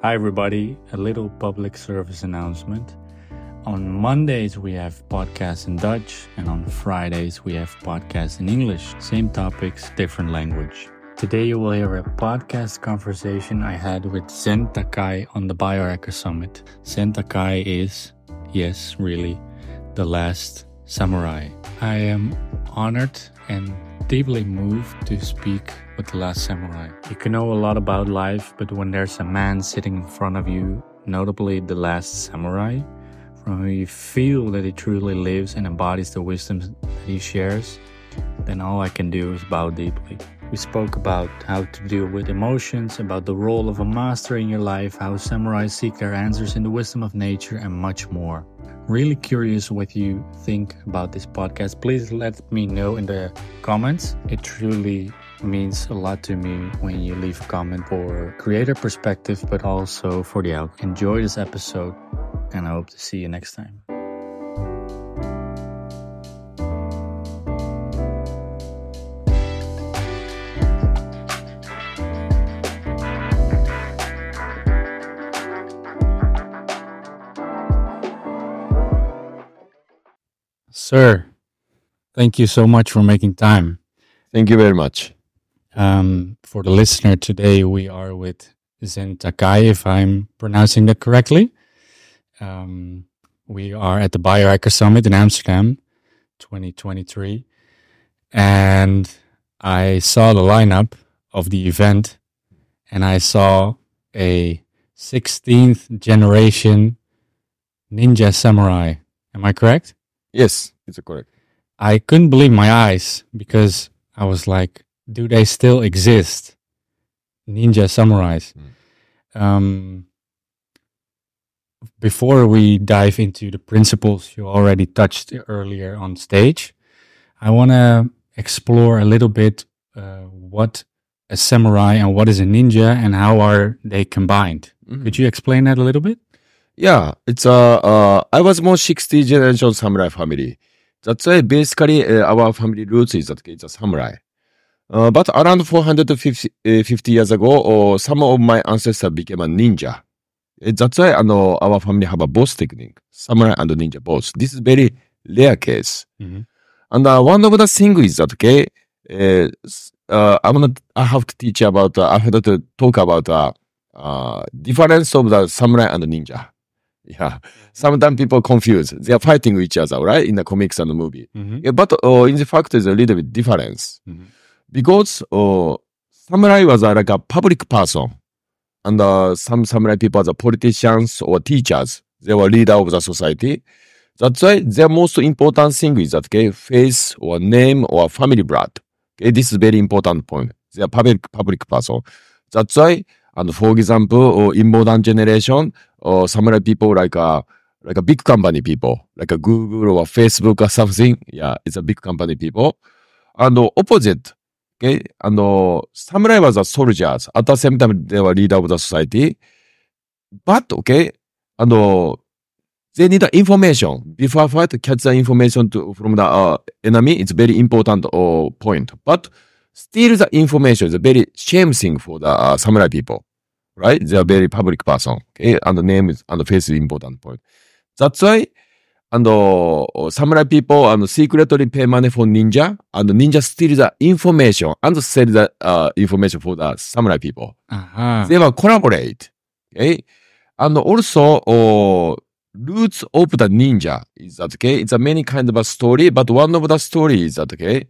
Hi, everybody. A little public service announcement. On Mondays, we have podcasts in Dutch, and on Fridays, we have podcasts in English. Same topics, different language. Today, you will hear a podcast conversation I had with Zen Takai on the Biohacker Summit. Zen Takai is, yes, really, the last samurai. I am honored and deeply moved to speak with the last samurai. You can know a lot about life, but when there's a man sitting in front of you, notably the last samurai, from whom you feel that he truly lives and embodies the wisdom that he shares, then all I can do is bow deeply. We spoke about how to deal with emotions, about the role of a master in your life, how samurais seek their answers in the wisdom of nature, and much more. Really curious what you think about this podcast. Please let me know in the comments. It truly means a lot to me when you leave a comment for creator perspective, but also for the out. Enjoy this episode, and I hope to see you next time. Sir, thank you so much for making time. Thank you very much. Um, for the listener today, we are with Zen Takai, if I'm pronouncing that correctly. Um, we are at the Biohacker Summit in Amsterdam, 2023. And I saw the lineup of the event and I saw a 16th generation ninja samurai. Am I correct? Yes, it's correct. I couldn't believe my eyes because I was like, do they still exist? Ninja samurais. Um, before we dive into the principles you already touched earlier on stage, I want to explore a little bit uh, what a samurai and what is a ninja and how are they combined. Could you explain that a little bit? Yeah, it's uh, uh I was more 60 generation samurai family. That's why basically uh, our family roots is that it's a samurai. Uh, but around 450 uh, years ago, uh, some of my ancestors became a ninja. Uh, That's why our family have a both technique, samurai and ninja both. This is very rare case. Mhm. And uh, one of the things is that okay, I'm gonna I have to teach about uh, I have to talk about uh, uh, difference of the samurai and ninja. Yeah, sometimes people confuse. They are fighting with each other, right? In the comics and the movie. Mhm. Yeah, but uh, in the fact, there's a little bit difference Mhm. because uh, samurai was uh, like a public person, and uh, some samurai people are politicians or teachers. They were leader of the society. That's why their most important thing is that okay, face or name or family blood. Okay, this is very important point. They are public public person. That's why, and for example, or in modern generation, or samurai people like a like a big company people, like a Google or Facebook or something. Yeah, it's a big company people. And the opposite, okay, and the samurai was a soldiers. At the same time, they were leader of the society. But okay, and the they need the information before fight. Catch the information to, from the uh, enemy. It's very important uh, point. But still, the information is a very shame thing for the uh, samurai people, right? They are very public person. Okay, and the name is and the face is important point. That's why. And uh, samurai people and secretly pay money for ninja, and ninja steal the information and sell the uh, information for the samurai people Aha. they will collaborate. Okay. And also, uh, roots of the ninja is that, okay, it's a many kind of a story, but one of the story is that, okay,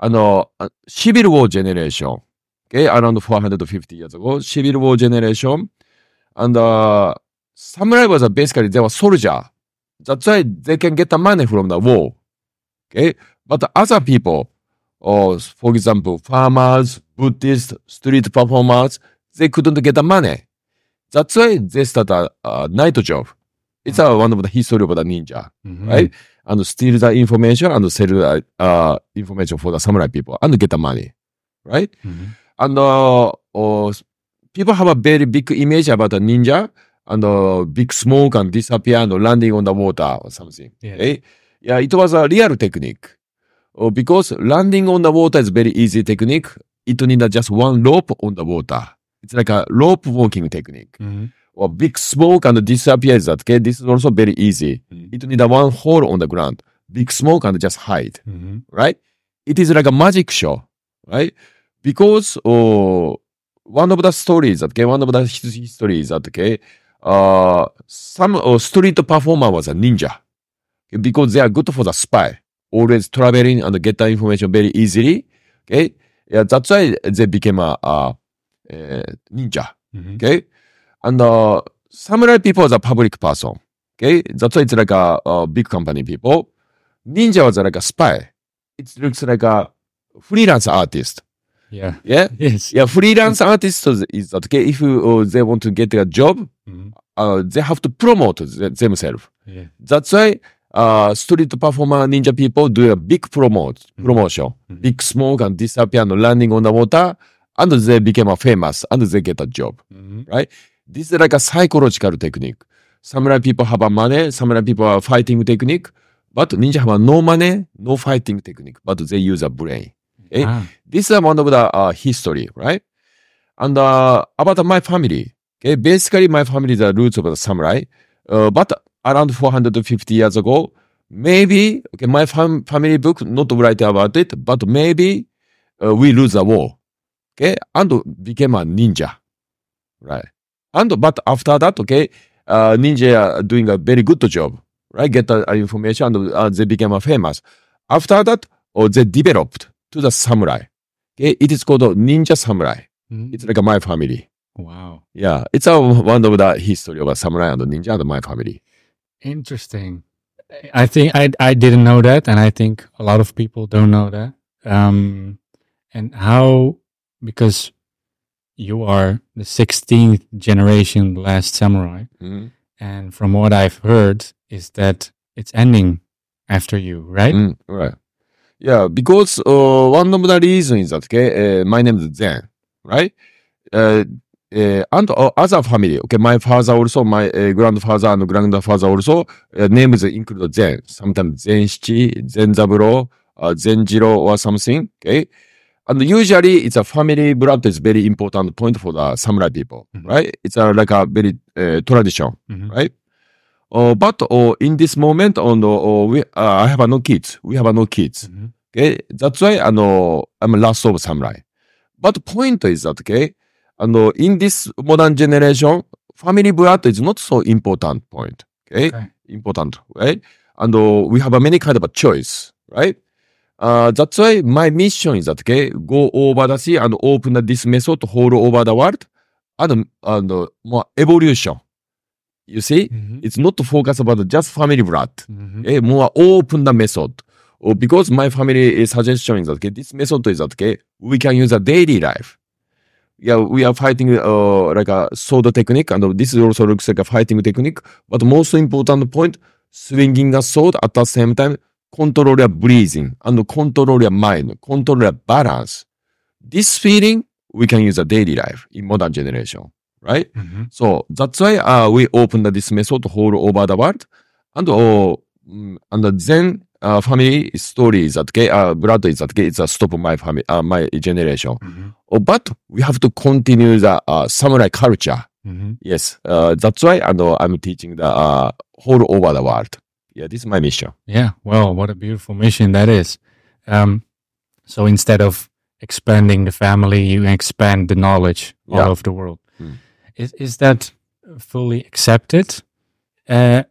and, uh, Civil War generation, okay, around 450 years ago, Civil War generation, and, uh, samurai was uh, basically, they were soldier. That's why they can get the money from the war. Okay. But other people, or for example, farmers, Buddhists, street performers, they couldn't get the money. That's why they start a, a night job. It's uh, one of the history of the ninja, Mhm. right? And steal the information and sell the uh, information for the samurai people and get the money, right? Mhm. And uh, people have a very big image about a ninja and uh, big smoke and disappear and landing on the water or something. Yeah. Okay? Yeah, it was a real technique. Uh, because landing on the water is very easy technique. It needs just one rope on the water. It's like a rope walking technique. Mhm. Or big smoke and disappear is that, okay? This is also very easy. Mhm. It need a one hole on the ground. Big smoke and just hide, Mhm. right? It is like a magic show, right? Because oh, one of the stories, okay, one of the his- histories that, okay, uh, some uh, street performer was a ninja because they are good for the spy, always traveling and get the information very easily. Okay, yeah, that's why they became a, a, uh ninja. Mhm. Okay, and uh, samurai people is a public person. Okay, that's why it's like a, a big company people. Ninja was like a spy. It looks like a freelance artist. Yeah. Yeah, Yes. yeah, freelance artist is, that okay? If uh, they want to get a job, Mhm. uh, they have to promote th- themselves. Yeah. That's why uh, street performer ninja people do a big promote Mhm. promotion, Mhm. big smoke and disappear and landing on the water, and they became a famous and they get a job. Mhm. This is like a psychological technique. Samurai people have a money, samurai people are fighting technique, but ninja have a no money, no fighting technique, but they use a brain. Eh? Ah. This is one of the uh, history, right? And uh, about my family, okay, basically my family is the roots of the samurai, uh, but around 450 years ago, maybe okay, my fam- family book not write about it, but maybe uh, we lose the war, okay, and became a ninja, right? And but after that, okay, uh, ninja are doing a very good job, right? Get the uh, information and uh, they became famous. After that, or they developed to the samurai. Okay, it is called ninja samurai. Mhm. It's like a my family. Wow. Yeah, it's a, one of the history of a samurai and a ninja and my family. Interesting. I think I I didn't know that, and I think a lot of people don't know that. Um, and how because you are the sixteenth generation last samurai, Mm. and from what I've heard is that it's ending after you, right? Mm, right. Yeah, because uh, one of the reasons is that okay, uh, my name is Zen, right? Uh, uh, and uh, other family, okay, my father also, my uh, grandfather and grandfather also, uh, names include Zen. Sometimes Zenshichi, Zenzaburo, uh, Zenjiro or something, okay? And usually it's a family blood is very important point for the samurai people, Mhm. right? It's a, like a very uh, tradition. Mhm. right? Uh, but uh, in this moment, on uh, we, uh, I have uh, no kids. We have uh, no kids. Mhm. Okay, that's why I'm last of samurai. But point is that okay, and uh, in this modern generation, family blood is not so important point. Okay, Okay. important, right? And uh, we have many kind of a choice, right? Uh, that's why my mission is that okay, go over the sea and open this method all over the world, and and uh, more evolution. You see, Mhm. it's not to focus about just family blood. Mhm. Okay, more open the method. Oh, because my family is suggestion is that okay, this method is that okay, we can use a daily life. Yeah, we are fighting uh, like a sword technique, and this also looks like a fighting technique. But most important point, swinging a sword at the same time, control your breathing and control your mind, control your balance. This feeling we can use a daily life in modern generation, right? Mhm. So that's why uh, we opened this method all over the world. And, and then uh, family story is that, okay, uh, blood is that, okay, it's a stop my family, uh, my generation. Mhm. Oh, but we have to continue the uh, samurai culture. Mhm. Yes, uh, that's why and, uh, I'm teaching the uh, whole over the world. Yeah, this is my mission. Yeah. Well, what a beautiful mission that is. Um, so instead of expanding the family, you expand the knowledge all Yeah. over the world. Mm. Is is that fully accepted? Uh,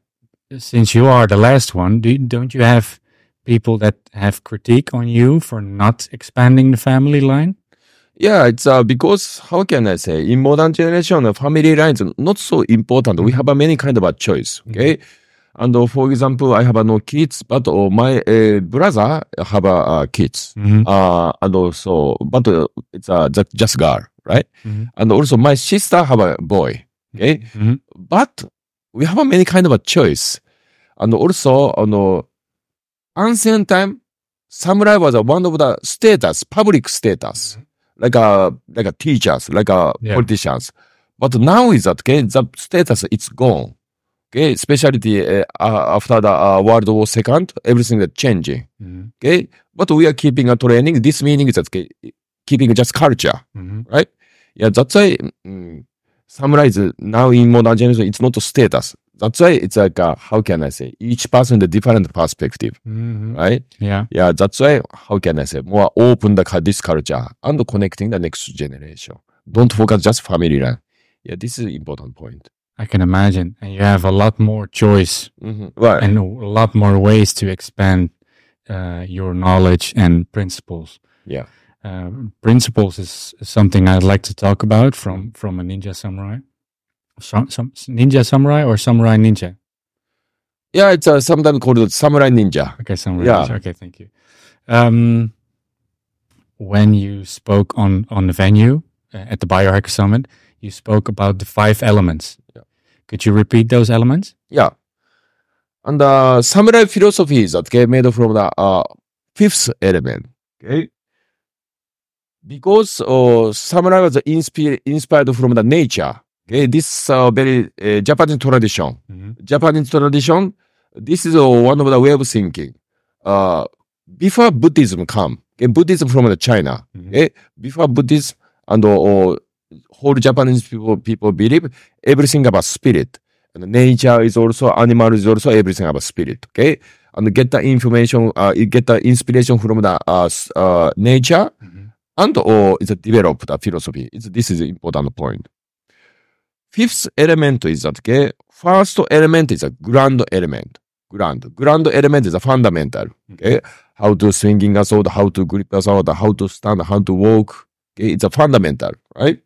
since you are the last one, do don't you have people that have critique on you for not expanding the family line? Yeah, it's uh, because how can I say in modern generation, uh, family lines are not so important. We have a many kind of a choice. Okay, and uh, for example, I have uh, no kids, but uh, my uh, brother have uh, uh, kids. Mhm. Uh, and also, but uh, it's uh, just, just girl, right? Mhm. And also, my sister have a boy. Okay, Mhm. but we have a many kind of a choice. And also, on uh, ancient time, samurai was uh, one of the status, public status, like a like a teachers, like a Yeah. politicians. But now is that okay, the status it's gone. Okay, especially uh, uh, after the uh, World War Second, everything is changing. Mhm. Okay, but we are keeping a training. This meaning is that okay, keeping just culture, Mhm. right? Yeah, that's why mm, is now in modern generation, it's not a status. That's why it's like, uh, how can I say, each person the different perspective, Mhm. right? Yeah. Yeah, that's why, how can I say, more open the, this culture and connecting the next generation. Don't focus just family line. Yeah, this is important point. I can imagine. And you have a lot more choice Mhm. Right. and a lot more ways to expand uh, your knowledge and principles. Yeah. Uh, principles is something I'd like to talk about from from a ninja samurai. Some, some ninja samurai or samurai ninja. Yeah, it's uh, sometimes called samurai ninja. Okay, samurai Yeah. ninja. Okay, thank you. Um, when you spoke on on the venue uh, at the Biohacker Summit, you spoke about the five elements. Yeah. Could you repeat those elements? Yeah. And the samurai philosophy is okay, made from the uh, fifth element. Okay. Because uh, samurai was inspi- inspired from the nature. Okay. This uh, very uh, Japanese tradition. Japanese tradition. This is uh, one of the way of thinking. Uh, before Buddhism come, okay, Buddhism from the China. Mhm. Okay. Before Buddhism and uh, whole Japanese people people believe everything about spirit. And nature is also animal is also everything about spirit. Okay, and get the information, uh, you get the inspiration from the uh, uh, nature, Mhm. And or it's a develop the philosophy. It's, this is an important point. Fifth element is that okay, first element is a ground element. Ground. Ground element is a fundamental. Okay, how to swinging a sword, how to grip a sword, how to stand, how to walk. Okay, it's a fundamental, right?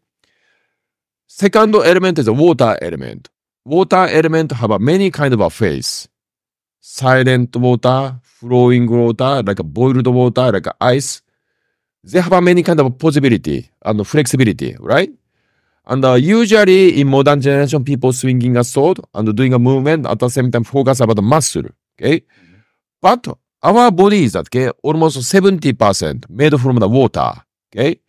Second element is a water element. Water element have a many kind of a phase. Silent water, flowing water, like a boiled water, like a ice. They have many kind of possibility and flexibility, right? And uh, usually in modern generation, people swinging a sword and doing a movement at the same time focus about the muscle, okay? But our body is that, okay, almost 70% made from the water, okay?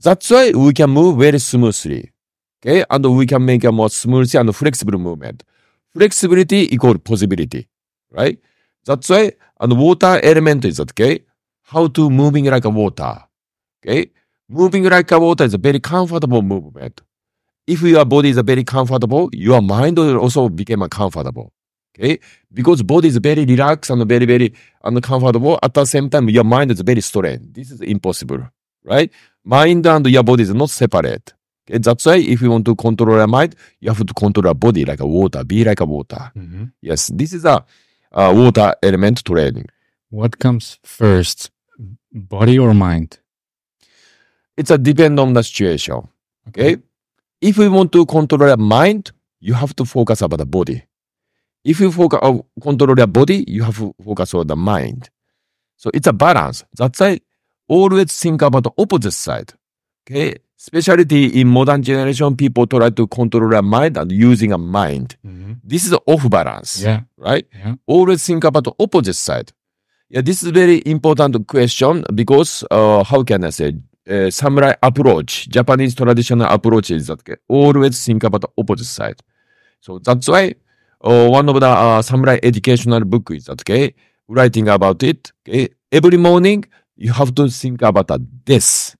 That's why we can move very smoothly. Okay, and we can make a more smooth and flexible movement. Flexibility equal possibility, right? That's why, and water element is that, okay. How to moving like a water, okay? Moving like a water is a very comfortable movement. If your body is very comfortable, your mind will also become comfortable, okay? Because body is very relaxed and very, very uncomfortable. At the same time, your mind is very strained. This is impossible, right? Mind and your body is not separate. Okay, that's why if you want to control your mind, you have to control your body like a water, be like a water. Mhm. Yes, this is a, uh water element training. What comes first, body or mind? It's a depend on the situation. Okay. If you want to control your mind, you have to focus about the body. If you focus uh, control your body, you have to focus on the mind. So it's a balance. That's why always think about the opposite side. Okay. Especially in modern generation, people try to control their mind and using a mind. Mhm. This is off balance. Yeah. Right? Yeah. Always think about the opposite side. Yeah, this is very important question because uh, how can I say uh, samurai approach, Japanese traditional approach is that always think about the opposite side. So that's why uh, one of the uh, samurai educational book is that okay, writing about it. Okay, every morning you have to think about a this,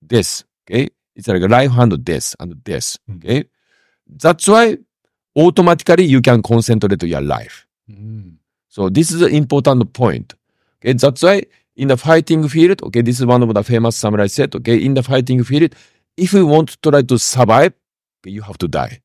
this. Okay, it's like a right hand this and this. Okay, that's why automatically you can concentrate your life. Mm. So this is an important point. Okay, that's why in the fighting field, okay, this is one of the famous samurai said, okay, in the fighting field, if you want to try to survive, okay, you have to die.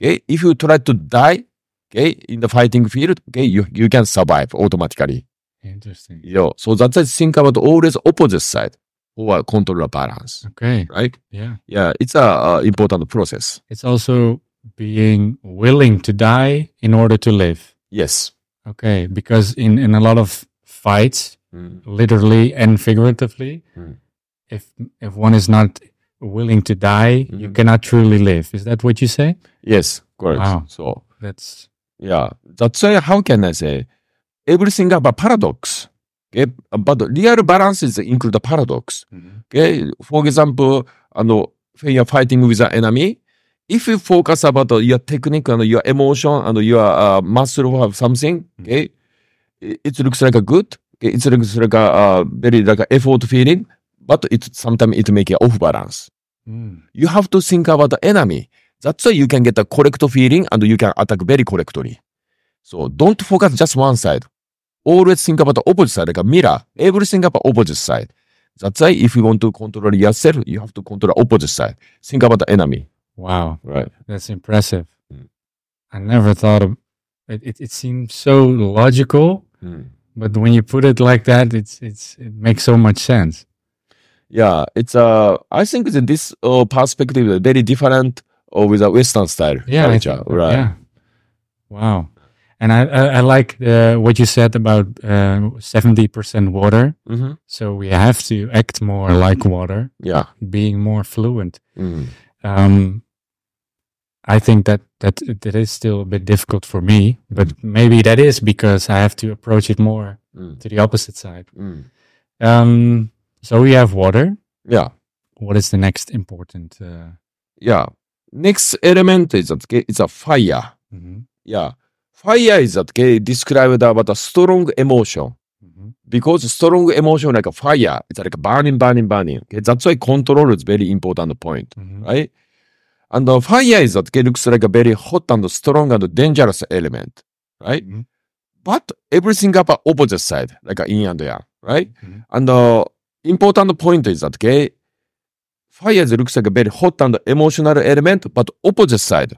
Okay, if you try to die, okay, in the fighting field, okay, you, you can survive automatically. Interesting. Yo, so that's why think about always opposite side or control the balance, Okay. right? Yeah. Yeah, it's a, uh important process. It's also being willing to die in order to live. Yes. Okay. Because in, in a lot of fights, Mm. literally and figuratively, Mm. if if one is not willing to die, you Mhm. cannot truly live. Is that what you say? Yes, correct. Wow. So That's Yeah, that's why how can I say everything about paradox. Okay, but real balance is include the paradox. Okay, for example, when you're fighting with an enemy, if you focus about your technique and your emotion and your uh, muscle of something, okay, it, looks like a good. Okay, it looks like a uh, very like a effort feeling, but it sometimes it make it off balance. Mm. You have to think about the enemy. That's why you can get the correct feeling and you can attack very correctly. So don't focus just one side. Always think about the opposite side, like a mirror. Everything about opposite side. That's why if you want to control yourself, you have to control opposite side. Think about the enemy. Wow, Right. that's impressive. Mm. I never thought of it. It, it seems so logical, but when you put it like that, it's it's it makes so much sense. Yeah, it's uh I think that this uh, perspective is very different uh, with a Western style Yeah, culture. think- right. Yeah. Wow. And I I, I like uh, what you said about seventy percent water. hmm So we have to act more like water, Yeah. being more fluent. Mm. Um, I think that that that is still a bit difficult for me, but maybe that is because I have to approach it more Mm. to the opposite side. Mm. Um, so we have water. Yeah. What is the next important? Uh, Yeah. Next element is that it's a fire. mhm, Yeah. Fire is that described about a strong emotion. Mhm, Because strong emotion like a fire, it's like burning, burning, burning. Okay? That's why control is very important point, mhm, right? And the fire is that okay, looks like a very hot and strong and dangerous element, right? mhm, But everything up opposite side, like a yin and yang, right? Mhm. And the important point is that okay, fire is looks like a very hot and emotional element, but opposite side,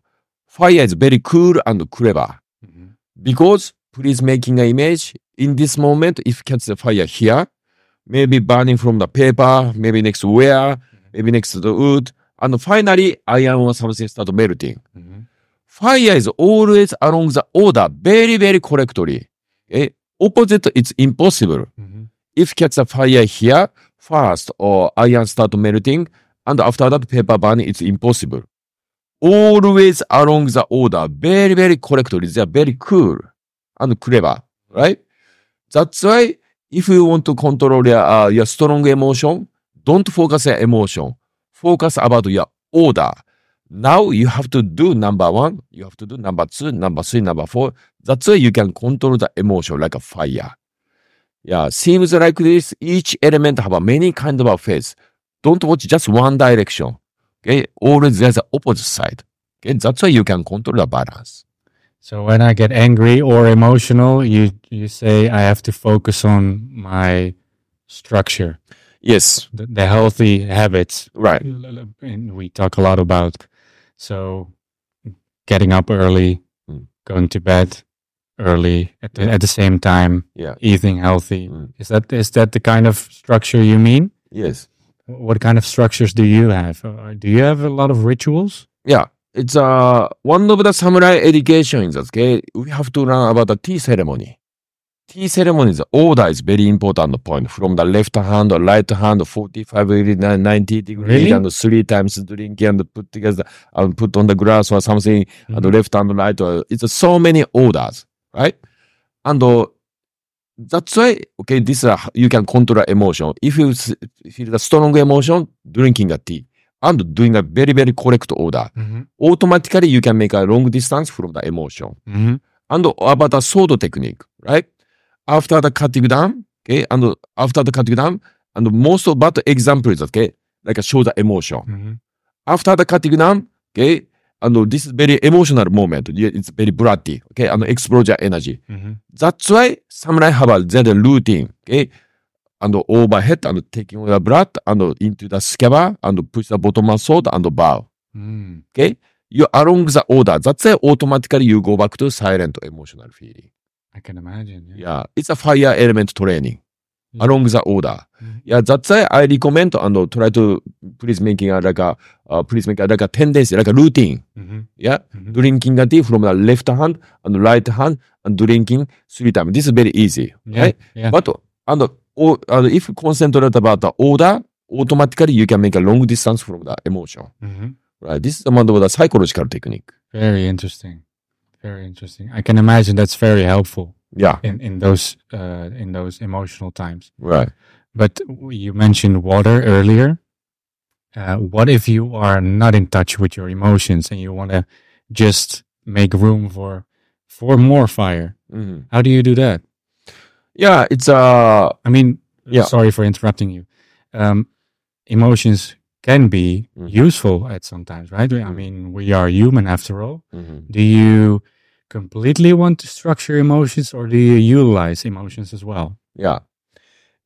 fire is very cool and clever. mhm, Because please making an image in this moment, if catch the fire here, maybe burning from the paper, maybe next to where, maybe next to the wood, and finally iron or something start melting. mhm, Fire is always along the order very, very correctly. Okay? Opposite, it's impossible. mhm. If catch the fire here, first or iron start melting, and after that paper burn, it's impossible. Always along the order, very, very correctly. They are very cool and clever, right? That's why if you want to control your, uh, your strong emotion, don't focus your emotion. Focus about your order. Now you have to do number one, you have to do number two, number three, number four. That's why you can control the emotion like a fire. Yeah, seems like this. Each element have a many kind of a phase. Don't watch just one direction. Okay, always there's an opposite side. Okay, that's why you can control the balance. So when I get angry or emotional, you you say I have to focus on my structure, Yes, the, the healthy habits. right. And we talk a lot about so getting up early, Mm. going to bed early at the, at the same time, Yeah. eating healthy. Mm. Is that is that the kind of structure you mean? Yes. What kind of structures do you have? Uh, Do you have a lot of rituals? Yeah. It's uh one of the samurai education is that okay, we have to learn about the tea ceremony. Tea ceremony is order is very important point from the left hand or right hand 45 degree 90 degree Really? and three times drink and put together and put on the grass or something and Mhm. left and right or it's so many orders right and uh, that's why okay this uh, you can control emotion if you feel the strong emotion drinking a tea and doing a very very correct order Mhm. automatically you can make a long distance from the emotion. Mhm. And about the sword technique, right? After the cutting down, okay, and after the cutting down, and most of that example is okay, like show the emotion. Mhm. After the cutting down, okay, and this is very emotional moment. It's very bloody, okay, and explosion energy. Mhm. That's why samurai have a their routine, okay, and overhead and taking the blood and into the scabbard and push the bottom of sword and bow. Mm. Okay? You along the order. That's why automatically you go back to silent emotional feeling. I can imagine. Yeah. Yeah. It's a fire element training. Yeah. Along the order. Mhm. Yeah, that's why I recommend and try to please making a, like a uh, please make a, like a tendency, like a routine. Mhm. Yeah. Mhm. Drinking a tea from the left hand and right hand and drinking three times. This is very easy. Yeah. Right? Yeah. But and, uh, if you concentrate about the order, automatically you can make a long distance from the emotion. Mhm. Right. This is one of the psychological technique. Very interesting. Very interesting. I can imagine that's very helpful Yeah. in in those uh, in those emotional times. Right. But you mentioned water earlier. Uh, what if you are not in touch with your emotions and you want to just make room for for more fire? Mhm. How do you do that? Yeah, it's uh I mean, Yeah. sorry for interrupting you. Um, emotions can be Mhm. useful at sometimes, right? I Mhm. mean, we are human after all. うん。Do you completely want to structure emotions or do you utilize emotions as well? Yeah.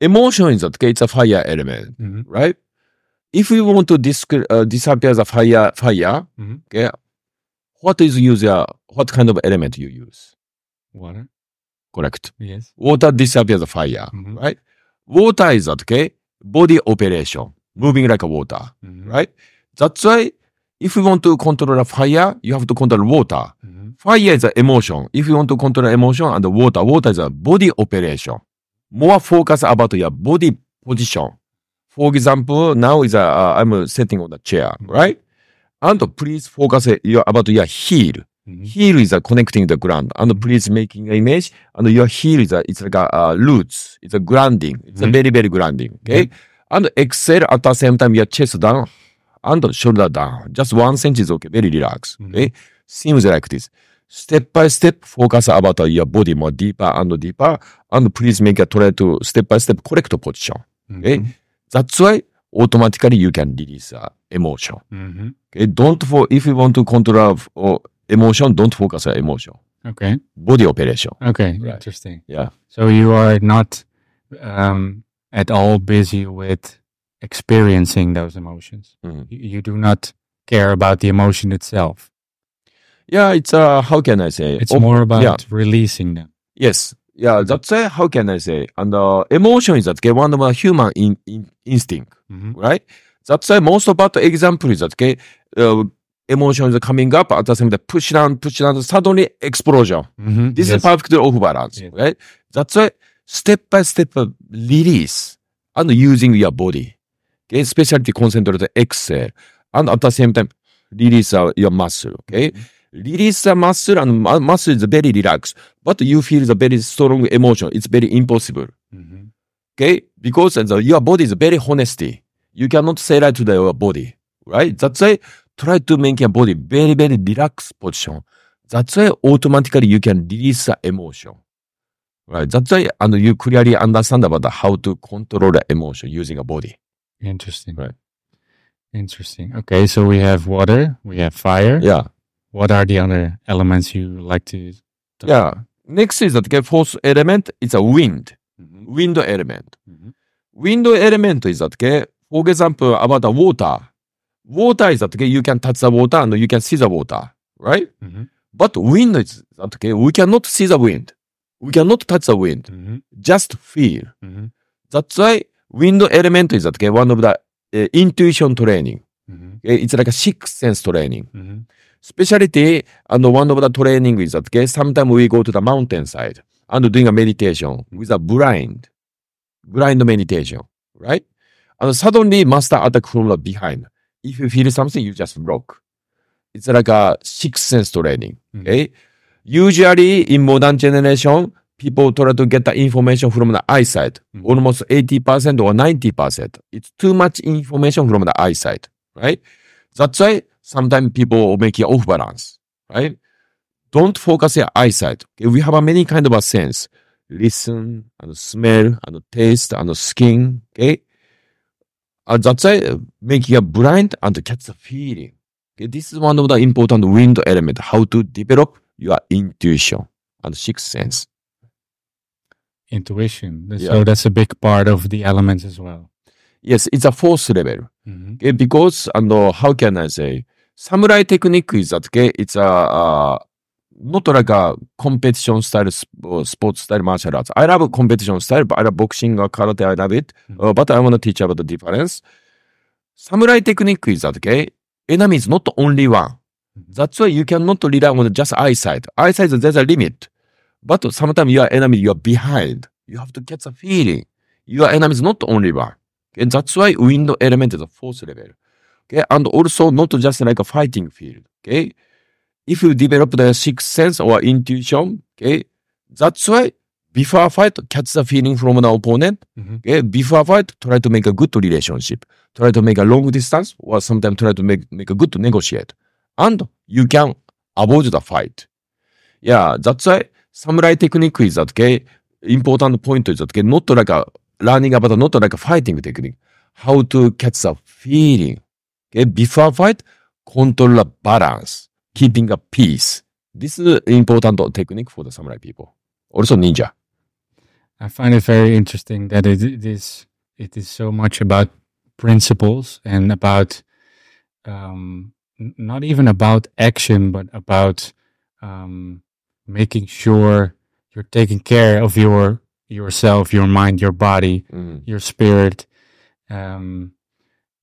Emotion is that it's a fire element, Mhm. right? If we want to disc- uh, disappear the fire, fire, Mhm. okay, what is user, what kind of element you use? Water. Correct. Yes. Water disappears the fire, Mhm. right? Water is that, okay, body operation, moving like a water, Mhm. right? That's why if you want to control a fire, you have to control water. Mhm. Fire is an emotion. If you want to control emotion and water, water is a body operation. More focus about your body position. For example, now is a, uh, I'm sitting on the chair, right? And please focus your, about your heel. Mhm. Heel is a connecting the ground. And please making an image. And your heel is a, it's like a uh, roots. It's a grounding. It's a Mhm. very, very grounding. Okay. And exhale at the same time, your chest down and shoulder down. Just one centimeter is okay. Very relaxed. Mhm. Okay. Seems like this. Step by step, focus about your body more deeper and deeper. And please make a try to step by step correct position. Okay. Mhm. That's why automatically you can release uh, emotion. Mhm. Okay. Don't for, if you want to control uh, emotion, don't focus on emotion. Okay. Body operation. Okay. Right. Interesting. Yeah. So you are not um, at all busy with experiencing those emotions. Mhm. You, do not care about the emotion itself. Yeah. It's, uh, how can I say? It's Op- more about yeah. releasing them. Yes. Yeah. That's why, how can I say? And uh, emotion is that one of the human in, in, instinct. Mhm. right? That's why most about the example is that okay, uh, emotions are coming up at the same time, push down, push down, suddenly explosion. Mhm. This Yes. is perfect off balance, right? That's why step by step release and using your body. Okay, especially concentrate on exhale and at the same time release your muscle. Okay, release the muscle and mu- muscle is very relaxed, but you feel the very strong emotion. It's very impossible. Mhm. Okay? Because the, your body is very honesty. You cannot say that to the, your body. Right? That's why try to make your body very, very relaxed position. That's why automatically you can release the emotion. Right? That's why and you clearly understand about the, how to control the emotion using a body. Interesting. Right. Interesting. Okay. So we have water, we have fire. Yeah. What are the other elements you like to? talk Yeah. about? Next is that okay, fourth element is a wind. Mhm. Wind element. Mhm. Wind element is that okay, for example, about the water. Water is that okay, you can touch the water and you can see the water, right? Mhm. But wind is that okay, we cannot see the wind. We cannot touch the wind. Mhm. Just feel. Mhm. That's why wind element is that okay, one of the uh, intuition training. Mhm. Okay? It's like a sixth sense training. Mhm. Specialty and one of the training is that okay, sometimes we go to the mountainside and doing a meditation with a blind, blind meditation, right? And suddenly master attack from the behind. If you feel something, you just block. It's like a sixth sense training. Mhm. Okay. Usually in modern generation, people try to get the information from the eyesight, Mhm. almost 80% or 90%. It's too much information from the eyesight, right? That's why sometimes people make it off balance, right? Don't focus your eyesight. Okay? We have a many kind of a sense. Listen and smell and taste and skin. Okay. And that's why uh, make you blind and catch the feeling. Okay. This is one of the important wind element, how to develop your intuition and sixth sense. Intuition. Yeah. So that's a big part of the elements as well. Yes, it's a fourth level. Mhm. Okay, because and uh, how can I say samurai technique is that okay, it's a uh, not like a competition style sp- uh, sports style martial arts. I love competition style, but I love boxing or karate. I love it, Mhm. Uh, but I want to teach about the difference. Samurai technique is that okay, enemy is not only one. Mhm. That's why you cannot rely on just eyesight. Eyesight there's a limit, but sometimes your enemy you are behind. You have to get the feeling. Your enemy is not only one. Okay, that's why window element is a fourth level. Okay, and also not just like a fighting field. Okay, if you develop the sixth sense or intuition, okay, that's why before fight, catch the feeling from the opponent. Mhm. Okay, before fight, try to make a good relationship. Try to make a long distance, or sometimes try to make make a good negotiate, and you can avoid the fight. Yeah, that's why samurai technique is that okay. Important point is that okay, not like a learning about not like a fighting technique. How to catch the feeling Okay, before fight, control the balance, keeping a peace. This is important technique for the samurai people. Also ninja. I find it very interesting that it, it is it is so much about principles and about um, not even about action, but about um, making sure you're taking care of your yourself, your mind, your body, Mm. your spirit, um,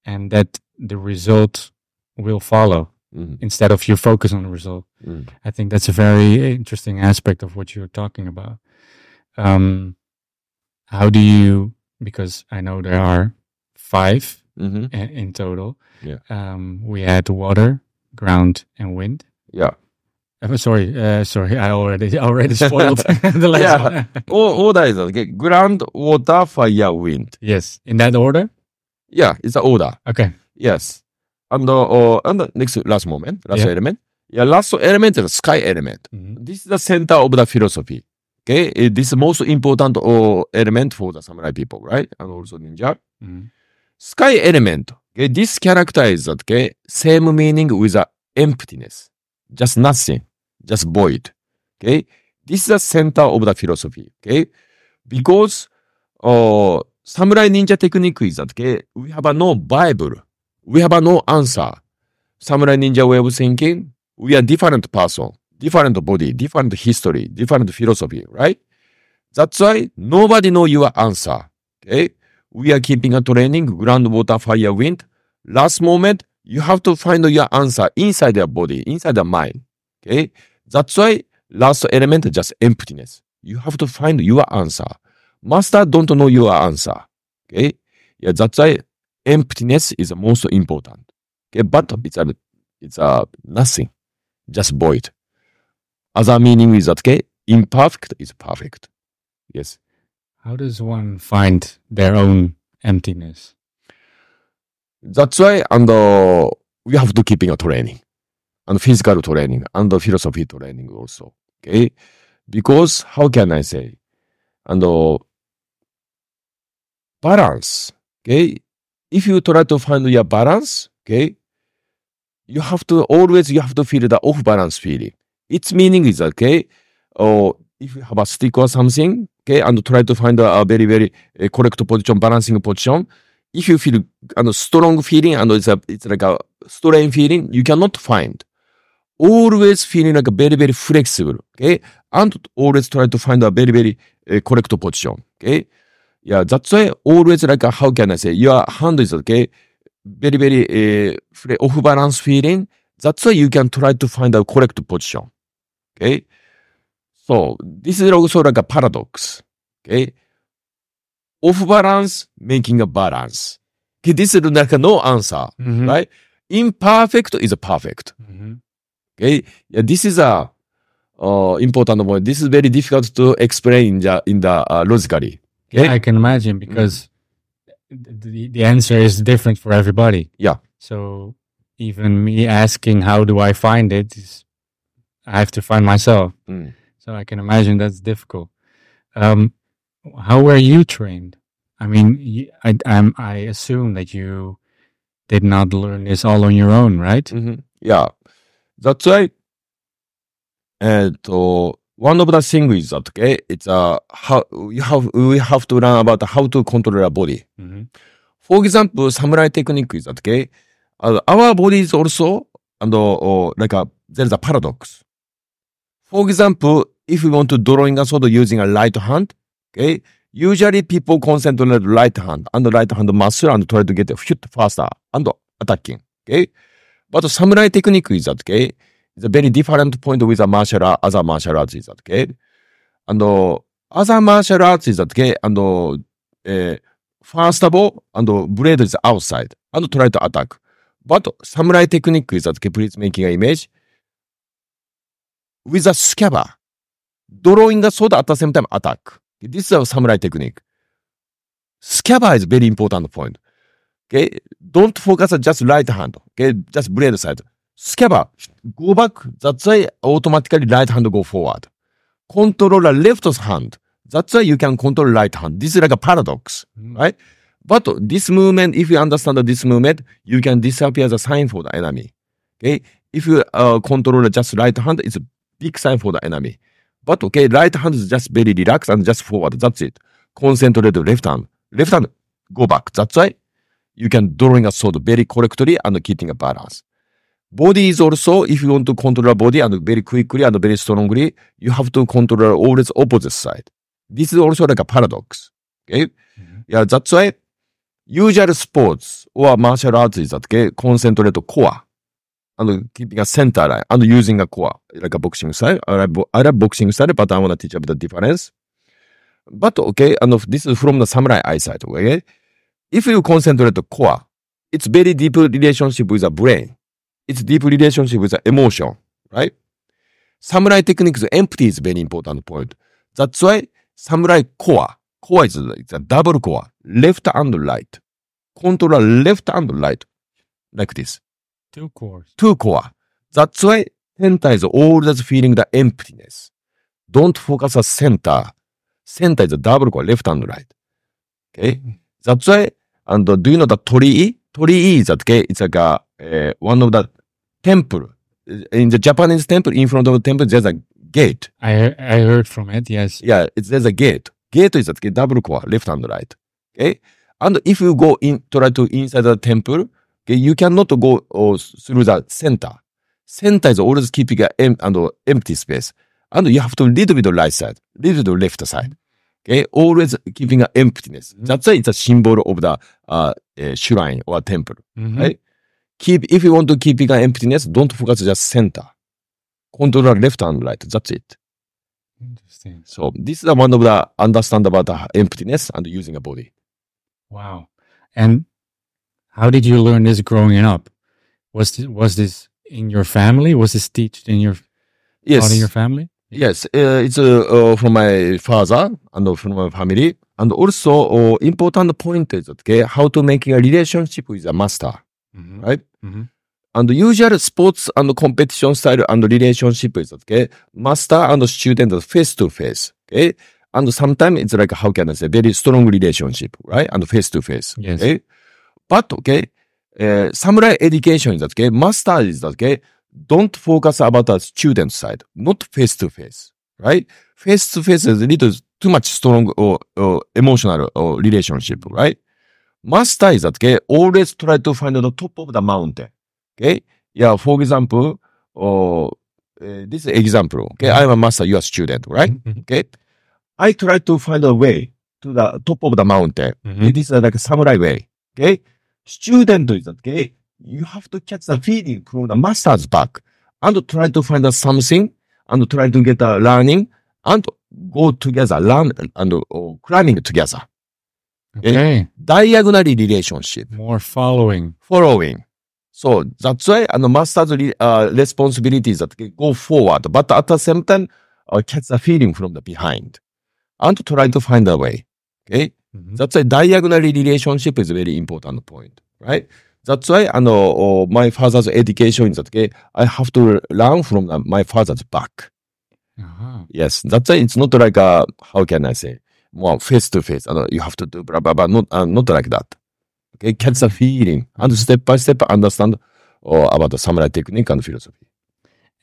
and that the result will follow Mm. instead of your focus on the result. Mm. I think that's a very interesting aspect of what you're talking about. Um, how do you? Because I know there are five Mhm. i- in total. Yeah. Um, we had water, ground, and wind. Yeah. Uh, sorry, uh, sorry, I already already spoiled the last Yeah. one. O- order is okay. Ground, water, fire, wind. yes, in that order. Yeah, it's an order. Okay. Yes. And, uh, and the next last moment, last Yeah. element. Yeah, last element is the sky element. Mhm. This is the center of the philosophy. Okay, this is most important uh, element for the samurai people, right? And also ninja. Mhm. Sky element. Okay, this character is that okay, same meaning with the emptiness, just nothing, just void. Okay, this is the center of the philosophy. Okay, because uh, samurai ninja technique is that okay, we have a no Bible, we have no answer. Samurai ninja way of thinking, we are different person, different body, different history, different philosophy, right? That's why nobody know your answer. Okay, we are keeping a training, ground, water, fire, wind. Last moment, you have to find your answer inside your body, inside the mind. Okay. That's why last element just emptiness. You have to find your answer. Master don't know your answer. Okay. Yeah, that's why emptiness is the most important. Okay, but it's a, it's a nothing, just void. Other meaning is that okay, imperfect is perfect. Yes. How does one find their own emptiness? That's why, and uh, we have to keep in a training, and physical training, and the philosophy training also. Okay, because how can I say, and uh, balance. Okay, if you try to find your balance, okay, you have to always you have to feel the off balance feeling. Its meaning is okay, or if you have a stick or something, okay, and try to find a, a very very uh, correct position, balancing position if you feel a strong feeling and it's, a, it's like a strain feeling, you cannot find. Always feeling like very, very flexible, okay? And always try to find a very, very uh, correct position, okay? Yeah, that's why always like, a, how can I say, your hand is, okay? Very, very uh, off balance feeling. That's why you can try to find a correct position, okay? So, this is also like a paradox, okay? off balance, making a balance. Okay, this is like a no answer, Mhm. right? Imperfect is perfect. Mhm. Okay, yeah, this is a uh, important point. This is very difficult to explain in the, in the uh, logically. Okay, Yeah, I can imagine because the, the answer is different for everybody. Yeah. So even me asking how do I find it is I have to find myself. Mm. So I can imagine that's difficult. Um, how were you trained? I mean, I, am I assume that you did not learn this all on your own, right? Mhm. Yeah, that's right. And uh, one of the things is that okay, it's uh, how you have we have to learn about how to control our body. hmm For example, samurai technique is that okay, uh, our body is also and uh, uh, like a there's a paradox. For example, if we want to drawing a sword using a right hand, okay, usually people concentrate on the right hand and the right hand muscle and try to get a hit faster and attacking. Okay, but samurai technique is that okay, it's a very different point with a martial art, other martial arts is that okay, and uh, other martial arts is that okay, and uh, uh, first of all, and uh, blade is outside and try to attack. But samurai technique is that okay, please making an image with a scabbard, drawing a sword at the same time attack. This is a samurai technique. Scabbard is very important point. Okay, don't focus on just right hand. Okay, just blade side. Scabbard, go back. That's why automatically right hand go forward. Control the left hand. That's why you can control right hand. This is like a paradox, right? But this movement, if you understand this movement, you can disappear the sign for the enemy. Okay. If you uh, control just right hand, it's a big sign for the enemy. But okay, right hand is just very relaxed and just forward. That's it. Concentrate left hand. Left hand, go back. That's why you can drawing a sword very correctly and keeping a balance. Body is also, if you want to control body and very quickly and very strongly, you have to control always opposite side. This is also like a paradox. Okay. Mhm. Yeah, that's why usual sports or martial arts is that okay, concentrate core and keeping a center line and using a core like a boxing style. I like, bo- I like boxing style, but I want to teach about the difference. But okay, and this is from the samurai eyesight. Okay, if you concentrate the core, it's very deep relationship with the brain. It's deep relationship with the emotion, right? Samurai techniques empty is very important point. That's why samurai core, core is it's a double core, left and right. Control left and right, like this. Two cores. Two core. That's why center is always feeling the emptiness. Don't focus on center. Center is a double core, left and right. Okay. That's why, and uh, do you know the torii? Torii is that, okay, it's like a, uh, one of the temple. In the Japanese temple, in front of the temple, there's a gate. I I heard from it. Yes. Yeah, it's, there's a gate. Gate is a double core, left and right. Okay. And if you go in, try to inside the temple, okay, you cannot go uh, through the center. Center is always keeping an em- and, uh, empty space. And you have to little bit right side, little bit the left side. Okay. Always keeping an emptiness. Mhm. That's why it's a symbol of the, uh, uh, shrine or temple. Mhm. Right? Keep, if you want to keep an emptiness, don't focus just center. Control left and right. That's it. Interesting. So this is one of the understand about the emptiness and using a body. Wow. And how did you learn this growing up? Was this, was this in your family? Was this taught in your Yes, in your family? yes, uh, it's uh, uh, from my father and from my family, and also uh, important point is okay how to make a relationship with a master, Mhm. right? Mhm. And usual sports and competition style and relationship is okay master and student face to face, okay. And sometimes it's like how can I say very strong relationship, right? And face to face, Yes. okay. But okay, uh, samurai education is okay. Master is okay. Don't focus about the student side, not face to face, right? Face to face is a little too much strong or, or emotional or relationship, right? Master is that okay. Always try to find the top of the mountain, okay? Yeah, for example, or uh, this example, okay? I'm a master, you are a student, right? Mhm. Okay. I try to find a way to the top of the mountain. Mhm. This is like a samurai way. Okay. Student is that, okay. You have to catch the feeling from the master's back and try to find something and try to get a learning and go together, learn and uh, climbing together. Okay. Diagonally relationship, More following. following. So that's why and the master's re- uh, responsibility is that go forward, but at the same time, uh, catch the feeling from the behind and try to find a way. Okay. Mhm. That's why diagonally relationship is a very important point, right? That's why, know, uh, my father's education is that, okay, I have to learn from uh, my father's back. Aha. Yes. That's why it's not like a, how can I say, more face to face. You have to do blah, blah, blah. Not, uh, not like that. Okay. Catch the feeling and step by step understand uh, about the samurai technique and philosophy.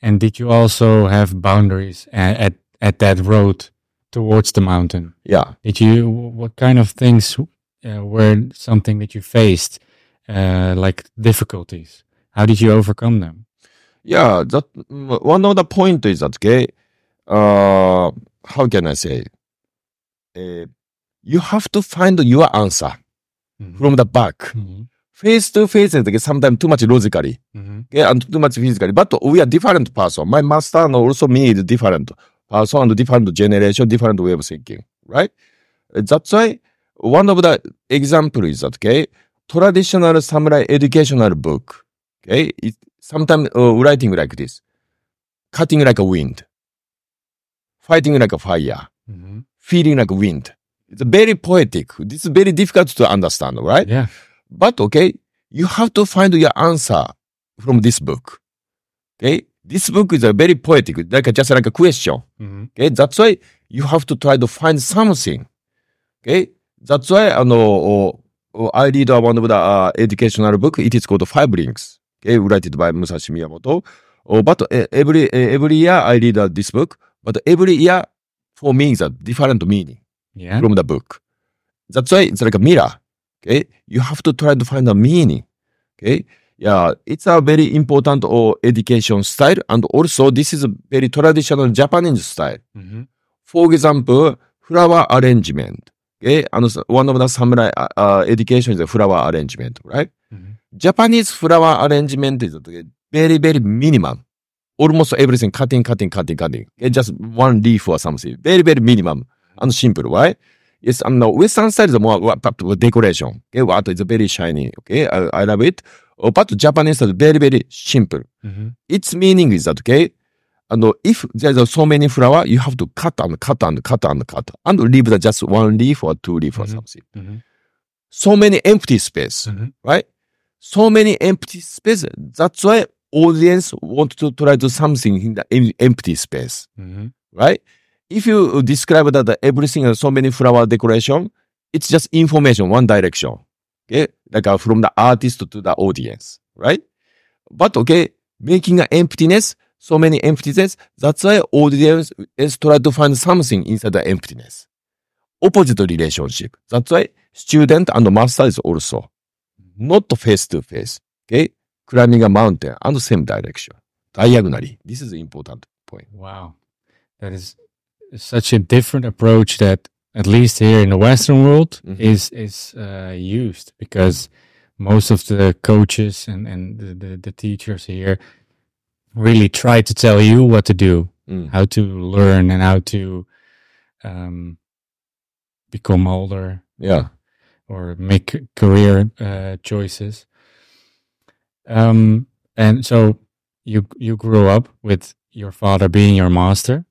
And did you also have boundaries at, at, at that road towards the mountain? Yeah. Did you, what kind of things uh, were something that you faced, uh, like difficulties? How did you overcome them? Yeah, that one of the point is that okay, uh, how can I say? Uh, you have to find your answer Mhm. from the back. Mhm. Face to face is okay, sometimes too much logically, Mhm. okay, and too much physically. But we are different person. My master and also me is different person and different generation, different way of thinking, right? That's why one of the example is that okay, traditional samurai educational book, okay, it sometimes uh, writing like this, cutting like a wind, fighting like a fire, Mhm. Feeling like wind. It's very poetic. This is very difficult to understand, right? Yeah. But okay, you have to find your answer from this book. Okay, this book is a very poetic, like just like a question. Mhm. Okay, that's why you have to try to find something. Okay, that's why I know oh, I read uh, one of the uh, educational book. It is called Five Rings. Okay, written by Musashi Miyamoto. Oh, but uh, every uh, every year I read uh, this book. But every year for me is a different meaning Yeah. from the book. That's why it's like a mirror. Okay, you have to try to find a meaning. Okay, yeah, it's a very important or education style, and also this is a very traditional Japanese style. hmm For example, flower arrangement. Okay, and one of the samurai uh, uh, education is a flower arrangement, right? hmm Japanese flower arrangement is very, very minimum. Almost everything cutting, cutting, cutting, cutting. Just one leaf or something. Very, very minimum and simple, right? Yes, and the Western style is more what, what, decoration. Okay, what is very shiny. Okay, I, I love it. Oh, But Japanese is very, very simple. hmm Its meaning is that, okay, and if there's so many flower, you have to cut and cut and cut and cut and leave the just one leaf or two leaf or Mhm. something. hmm So many empty space hmm right? So many empty space. That's why audience want to try to something in the em- empty space, hmm right? If you describe that everything has so many flower decoration, it's just information, one direction. Okay, like uh, from the artist to the audience, right? But okay, making an emptiness, so many emptiness. That's why audience is try to find something inside the emptiness. Opposite relationship. That's why student and master is also not face to face. Okay, climbing a mountain and the same direction, diagonally. This is important point. Wow. That is such a different approach that at least here in the Western world Mhm. is is uh, used because most of the coaches and, and the, the, the teachers here really try to tell you what to do, Mm. how to learn and how to um, become older Yeah. or make career uh, choices. Um, and so you you grew up with your father being your master.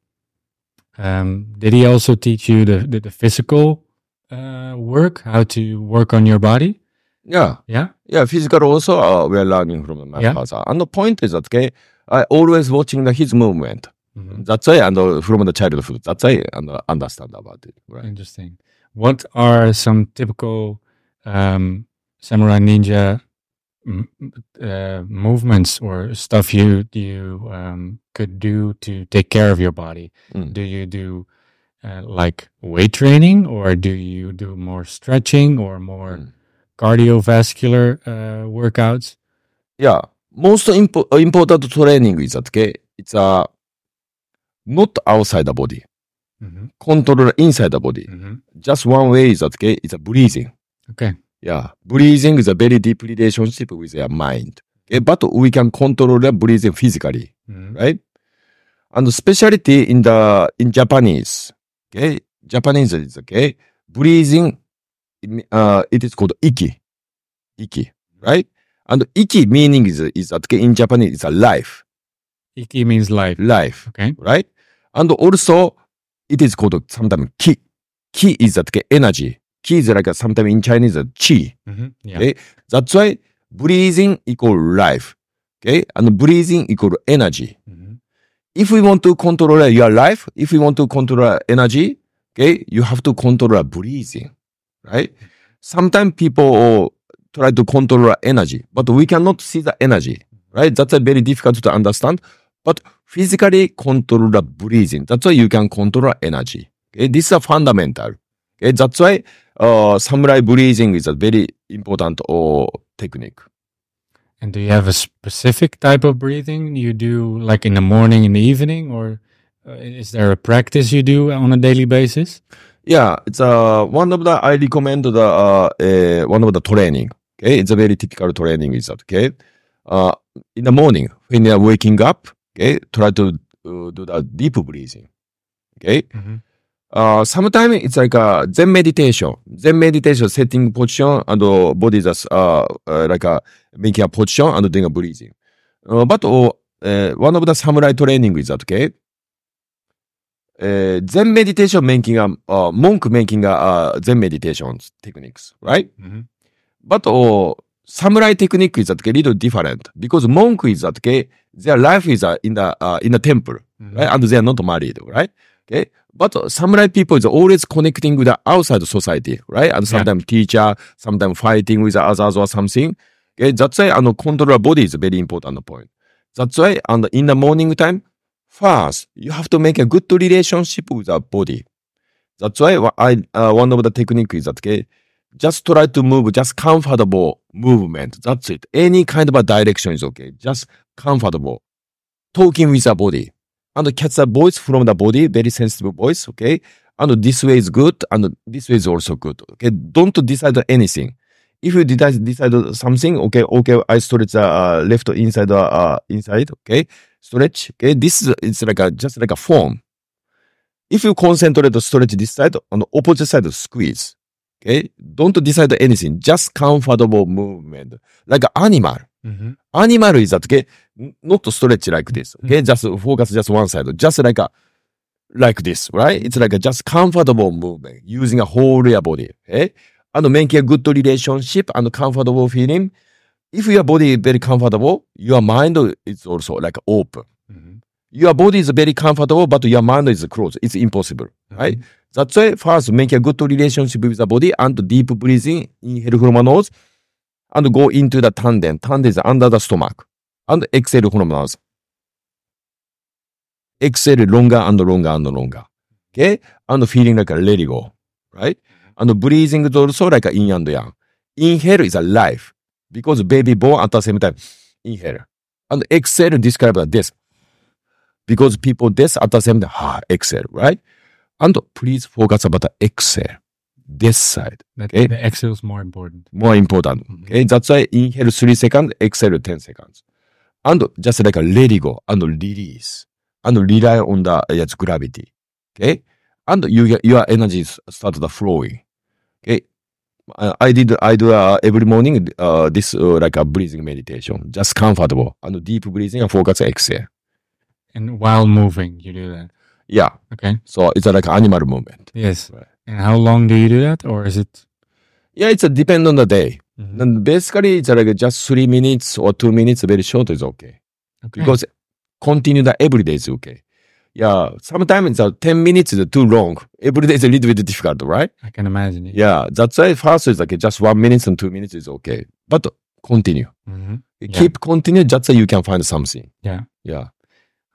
Um, did he also teach you the the, the physical uh, work, how to work on your body? Yeah. Yeah. Yeah, physical also uh, we are learning from my Yeah. father. And the point is that okay, I always watching the, his movement. Mhm. That's why and uh, from the childhood. That's why and uh, understand about it. Right. Interesting. What are some typical um, samurai ninja uh, movements or stuff you you um, could do to take care of your body? Mm. Do you do uh, like weight training, or do you do more stretching or more Mm. cardiovascular uh, workouts? Yeah. Most impo- uh, important training is that okay, it's uh, not outside the body. hmm Control inside the body. hmm Just one way is that okay, it's a breathing. Okay. Yeah. Breathing is a very deep relationship with your mind. But we can control the breathing physically. hmm right? And the specialty in the in Japanese, okay, Japanese is okay, breathing, uh, it is called iki, iki, right? And iki meaning is is that okay, in Japanese it's a life, Iki means life. life, Okay. right? And also it is called sometimes ki. Ki is that okay, energy. Ki is like a, sometimes in Chinese a chi. hmm Yeah. Okay. That's why breathing equal life, okay, and breathing equal energy. hmm if we want to control your life, if we want to control energy, okay, you have to control breathing, right? Sometimes people try to control energy, but we cannot see the energy, right? That's very difficult to understand. But physically control the breathing. That's why you can control energy. Okay, this is a fundamental. Okay, that's why uh, samurai breathing is a very important uh, technique. And do you have a specific type of breathing you do like in the morning, in the evening, or uh, is there a practice you do on a daily basis? Yeah, it's uh, one of the I recommend the uh, uh, one of the training. Okay, it's a very typical training. Is that okay? Uh, in the morning when you are waking up, okay, try to uh, do the deep breathing. Okay, Mhm. Uh, sometimes it's like a Zen meditation. Zen meditation setting position and uh, body just uh, uh, like a making a position and doing a breathing. Uh, but uh, uh, one of the samurai training is that okay. Uh, Zen meditation making a uh, monk making a uh, Zen meditation techniques, right? Mhm. But uh, samurai technique is that a little different because monk is that okay, their life is uh, in the uh, in the temple, Mhm. right? And they are not married, right? Okay. But uh, samurai people is always connecting with the outside society, right? And sometimes teacher, sometimes fighting with others or something. Okay. That's why, and control body is a very important point. That's why, and in the morning time, first, you have to make a good relationship with the body. That's why I, uh, one of the technique is that, okay, just try to move, just comfortable movement. That's it. Any kind of a direction is okay. Just comfortable. Talking with the body. And catch the voice from the body, very sensitive voice, okay? And this way is good, and this way is also good. Okay, don't decide anything. If you decide, decide something, okay, okay, I stretch the uh, left inside, uh, inside, okay, stretch, okay. This is it's like a just like a form. If you concentrate to stretch this side, on the opposite side, squeeze. Okay, don't decide anything, just comfortable movement, like an animal. Mhm. Animal is that, okay, not stretch like this, okay, just focus just one side, just like a, like this, right? It's like a just comfortable movement using a whole your body, okay? And making a good relationship and comfortable feeling. If your body is very comfortable, your mind is also like open. Mhm. Your body is very comfortable, but your mind is closed. It's impossible, right? That's why first make a good relationship with the body and deep breathing, inhale from nose, and go into the tandem. Tandem is under the stomach. And exhale from the mouth. Exhale longer and longer and longer. Okay? And feeling like a let it go. Right? And breathing is also like a yin and yang. Inhale is a life. Because baby born at the same time. Inhale. And exhale describe like this. Because people this at the same time. Ah, exhale. Right? And please focus about the exhale. This side. That, Okay. The exhale is more important. more important. Okay, that's why inhale three seconds, exhale ten seconds, and just like a let it go and release and rely on the uh, yes, gravity. Okay, and you get your energy start the flowing. Okay, I did I do uh, every morning uh, this uh, like a breathing meditation, just comfortable and deep breathing and focus exhale. And while moving, you do that. Yeah, Okay. so it's like animal movement. Yes. Right. And how long do you do that, or is it? Yeah, it's a depend on the day. Mhm. And basically, it's like just three minutes or two minutes, very short is okay. Okay. because continue the every day is okay. Yeah, sometimes uh, 10 minutes is too long. Every day is a little bit difficult, right? I can imagine. it. Yeah, that's why first is like just one minute and two minutes is okay. But continue. Mhm. Yeah. Keep continue, just so you can find something. Yeah. Yeah.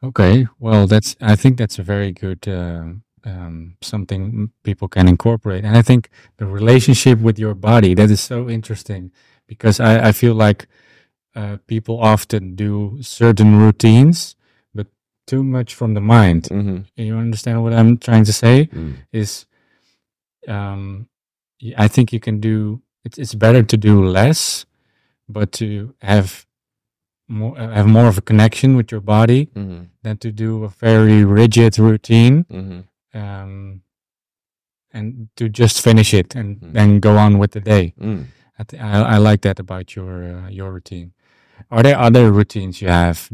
Okay. Well, that's. I think that's a very good uh, um, something people can incorporate, and I think the relationship with your body that is so interesting because I, I feel like uh, people often do certain routines, but too much from the mind. Mhm. You understand what I'm trying to say? Mm. Is um, I think you can do. It's it's better to do less, but to have more uh, have more of a connection with your body Mhm. than to do a very rigid routine Mhm. Um, and to just finish it and Mm. then go on with the day. Mm. I, th- I, I like that about your uh, your routine. Are there other routines you have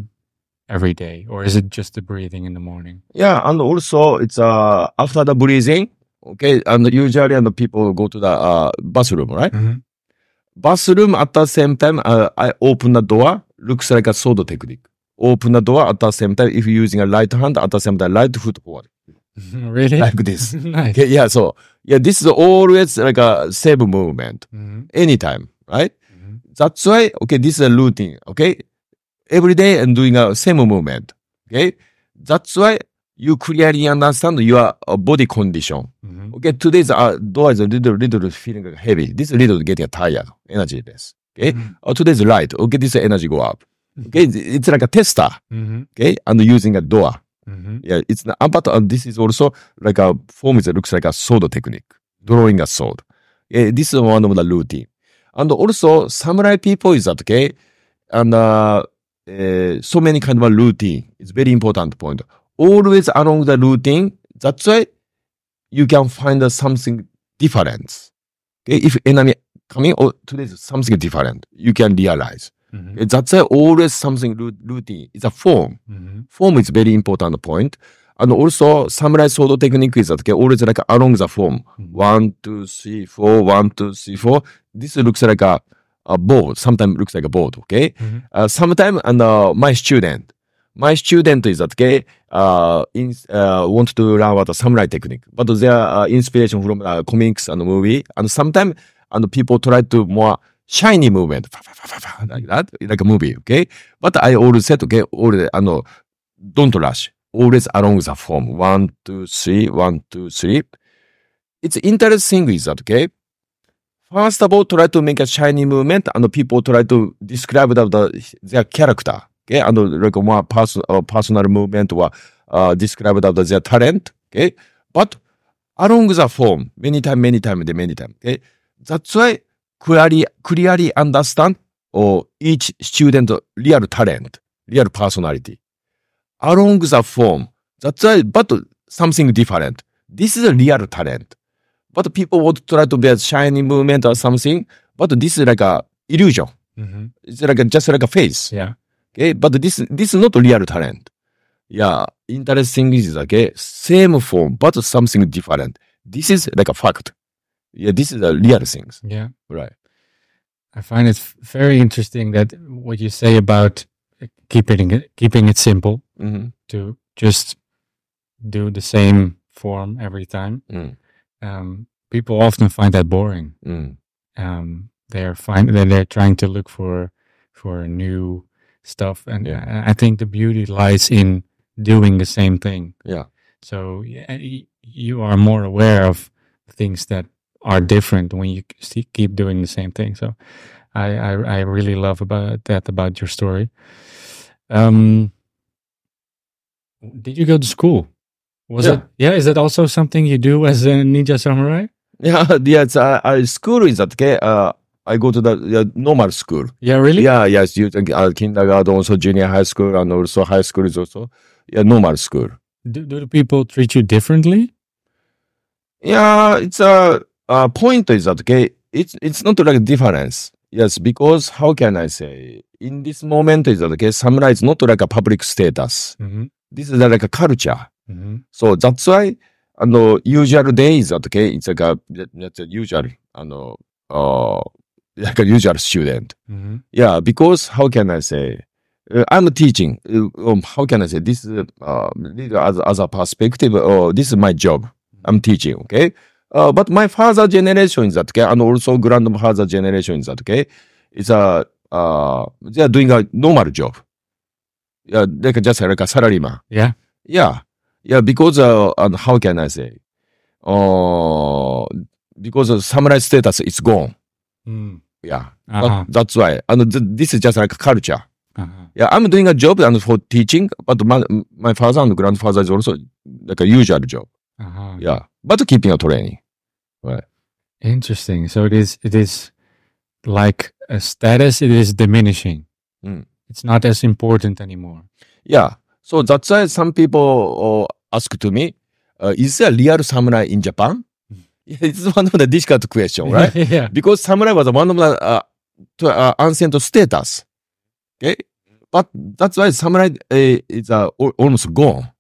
every day, or is it just the breathing in the morning? Yeah, and also it's uh after the breathing, okay, and usually and the people go to the uh bathroom, right? Bathroom at the same time, uh, I open the door, looks like a sword technique. Open the door at the same time, if you're using a right hand, at the same time, right foot forward. really? Like this. nice. Okay, yeah, so, yeah, this is always like a same movement, Mhm, anytime, right? mhm. That's why, okay, this is a routine, okay? Every day and doing a same movement, okay? That's why you clearly understand your uh, body condition. Mhm. Okay, today's uh, door is a little, little feeling heavy. This is little getting tired, energy less. Okay, Mhm. or today's light. Okay, this energy go up. Okay, it's- like a tester. Mhm, Okay, and using a door. Mhm. Yeah, it's not, but uh, this is also like a form that looks like a sword technique, drawing a sword. Yeah, this is one of the routine. And also, samurai people is that, okay, and uh, uh, so many kind of routine. It's very important point. Always along the routine, that's why you can find uh, something different. Okay, if enemy coming, or today's something different, you can realize. Mhm, That's why always something routine. It's a form mhm. form is very important point. And also, samurai sword technique is that okay, always like along the form. Mhm. One, two, three, four, one, two, three, four. This looks like a, a board. Sometimes looks like a board, okay? Mhm. Uh, sometimes, and uh, my student, my student is that okay, uh, in, uh, want to learn about the samurai technique, but they are uh, inspiration from uh, comics and movie, and sometimes and people try to more shiny movement like that, like a movie, okay? But I always said, okay, always, あの、don't rush, always along the form, one, two, three, one, two, three. It's interesting is that, okay? First of all, try to make a shiny movement, and people try to describe the, the their character. Okay, and like more person, uh, personal movement or uh, describe the, their talent. Okay, but along the form, many time, many time, many time. Okay, that's why clearly, clearly understand or each student real talent, real personality. Along the form, that's why, but something different. This is a real talent. But people to try to be a shiny movement or something, but this is like a illusion. Mm-hmm. It's like a, just like a face. Yeah. Okay, but this this is not real talent. Yeah, interesting is okay, same form but something different. This is like a fact. Yeah, this is a real things. Yeah. Right. I find it very interesting that what you say about keeping it keeping it simple Mm-hmm. to just do the same form every time. Mm. Um, people often find that boring. Mm. Um, they're find they're, they're trying to look for for new stuff, and Yeah. I I think the beauty lies in doing the same thing. Yeah. So yeah, you are more aware of things that are different when you keep doing the same thing. So I, I I really love about that about your story. Um, did you go to school? Was Yeah. it? Yeah. Is that also something you do as a ninja samurai? Yeah, yes. Uh, uh, school is that okay? Uh, I go to the uh, normal school. Yeah. Really? Yeah, yes. You uh, kindergarten, also junior high school, and also high school is also yeah normal school. Do, do the people treat you differently? Yeah, it's a uh, point is that okay, it's it's not like difference. Yes, because how can I say in this moment is that okay, samurai is not like a public status. Mm-hmm. This is like a culture. Mm-hmm. So that's why and the usual day is that okay, it's like a that's a usual and uh like a usual student. Mm-hmm. Yeah, because how can I say uh, I'm teaching. Uh, um, how can I say this? Uh, as as a perspective, or this is my job. I'm teaching. Okay, uh, but my father generation is that okay, and also grandfather generation is that okay. It's a uh, they are doing a normal job. Yeah, like just like a salaryman. Yeah. Yeah, yeah. Because uh, and how can I say? Uh, because of samurai status is gone. Mm. Yeah. Uh-huh. That's why. And th- this is just like a culture. Uh-huh. Yeah, I'm doing a job and for teaching, but my, my father and grandfather is also like a usual job. Uh-huh. Yeah, but keeping a training. right? Interesting. So it is it is like a status. It is diminishing. Mm. It's not as important anymore. Yeah, so that's why some people uh, ask to me, uh, is there real samurai in Japan? Yeah, it's one of the difficult question, right? yeah. because samurai was one of the uh, to, uh, ancient status. Okay, but that's why samurai uh, is uh, almost gone,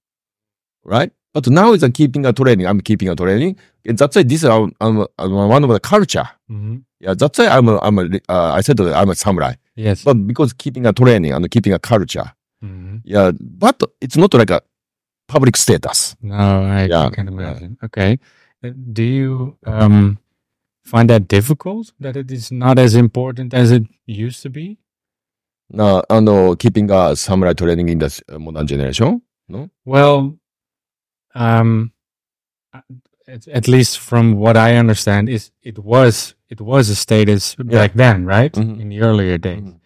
right? But now it's a keeping a training. I'm keeping a training. And that's why this is um, um, um, one of the culture. hmm Yeah, that's why I'm a, I'm a, uh, I said that I'm a samurai. Yes. But because keeping a training and keeping a culture. Mhm. Yeah, but it's not like a public status. No, I Yeah, can yeah. imagine. Okay. Uh, Do you um, find that difficult that it is not as important as it used to be? Uh, and keeping a samurai training in the uh, modern generation. No. Well, um, at, at least from what I understand, is it was it was a status back then, right? Mhm. In the earlier days. Mhm.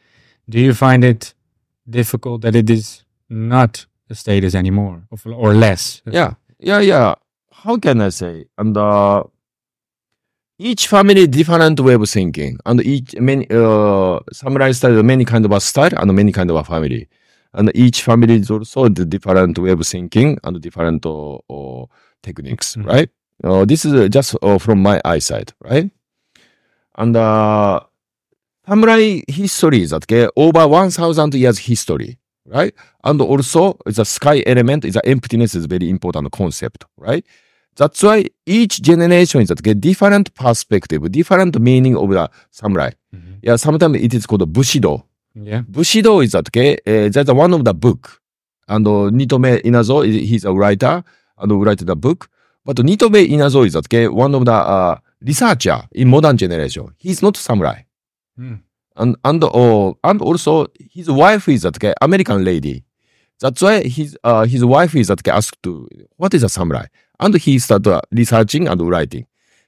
Do you find it difficult that it is not a status anymore, or, or less? Yeah, yeah, yeah. How can I say? And uh, each family different way of thinking, and each many uh, samurai style many kind of a style and many kind of a family, and each family is also the different way of thinking and different uh, uh, techniques, Mhm. right? Uh, this is uh, just uh, from my eyesight, right? And uh, samurai history is that okay, over one thousand years history, right? And also, the sky element the emptiness is very important concept, right? That's why each generation is that get different perspective, different meaning of the samurai. Mhm. Yeah, sometimes it is called bushido. Yeah. Bushido is that okay? Uh, that's one of the book. and Nitobe Inazo, he's a writer and write the book. But Nitobe Inazo is that, okay, one of the uh, researcher in modern generation. He's not samurai. Mm. And and oh, and also his wife is that okay, American lady. That's why his uh, his wife is that okay, asked to what is a samurai, and he started researching and writing.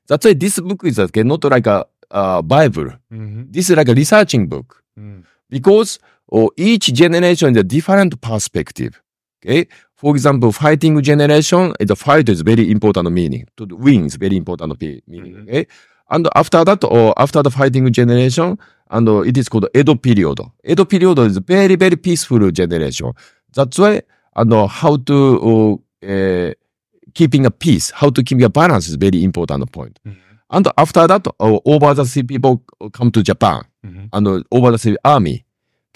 That's why this book is okay, not like a uh, Bible. Mhm. This is like a researching book Mm. Because oh, each generation is a different perspective. Okay. For example, fighting generation, the fight is very important meaning. To win is very important meaning. Mhm. Okay. And after that, or after the fighting generation, and uh, it is called Edo period. Edo period is very, very peaceful generation. That's why, and uh, how to, uh, uh, keeping a peace, how to keep a balance is very important point. Mhm. And after that, uh, over the sea people come to Japan Mhm. and uh, over the sea army,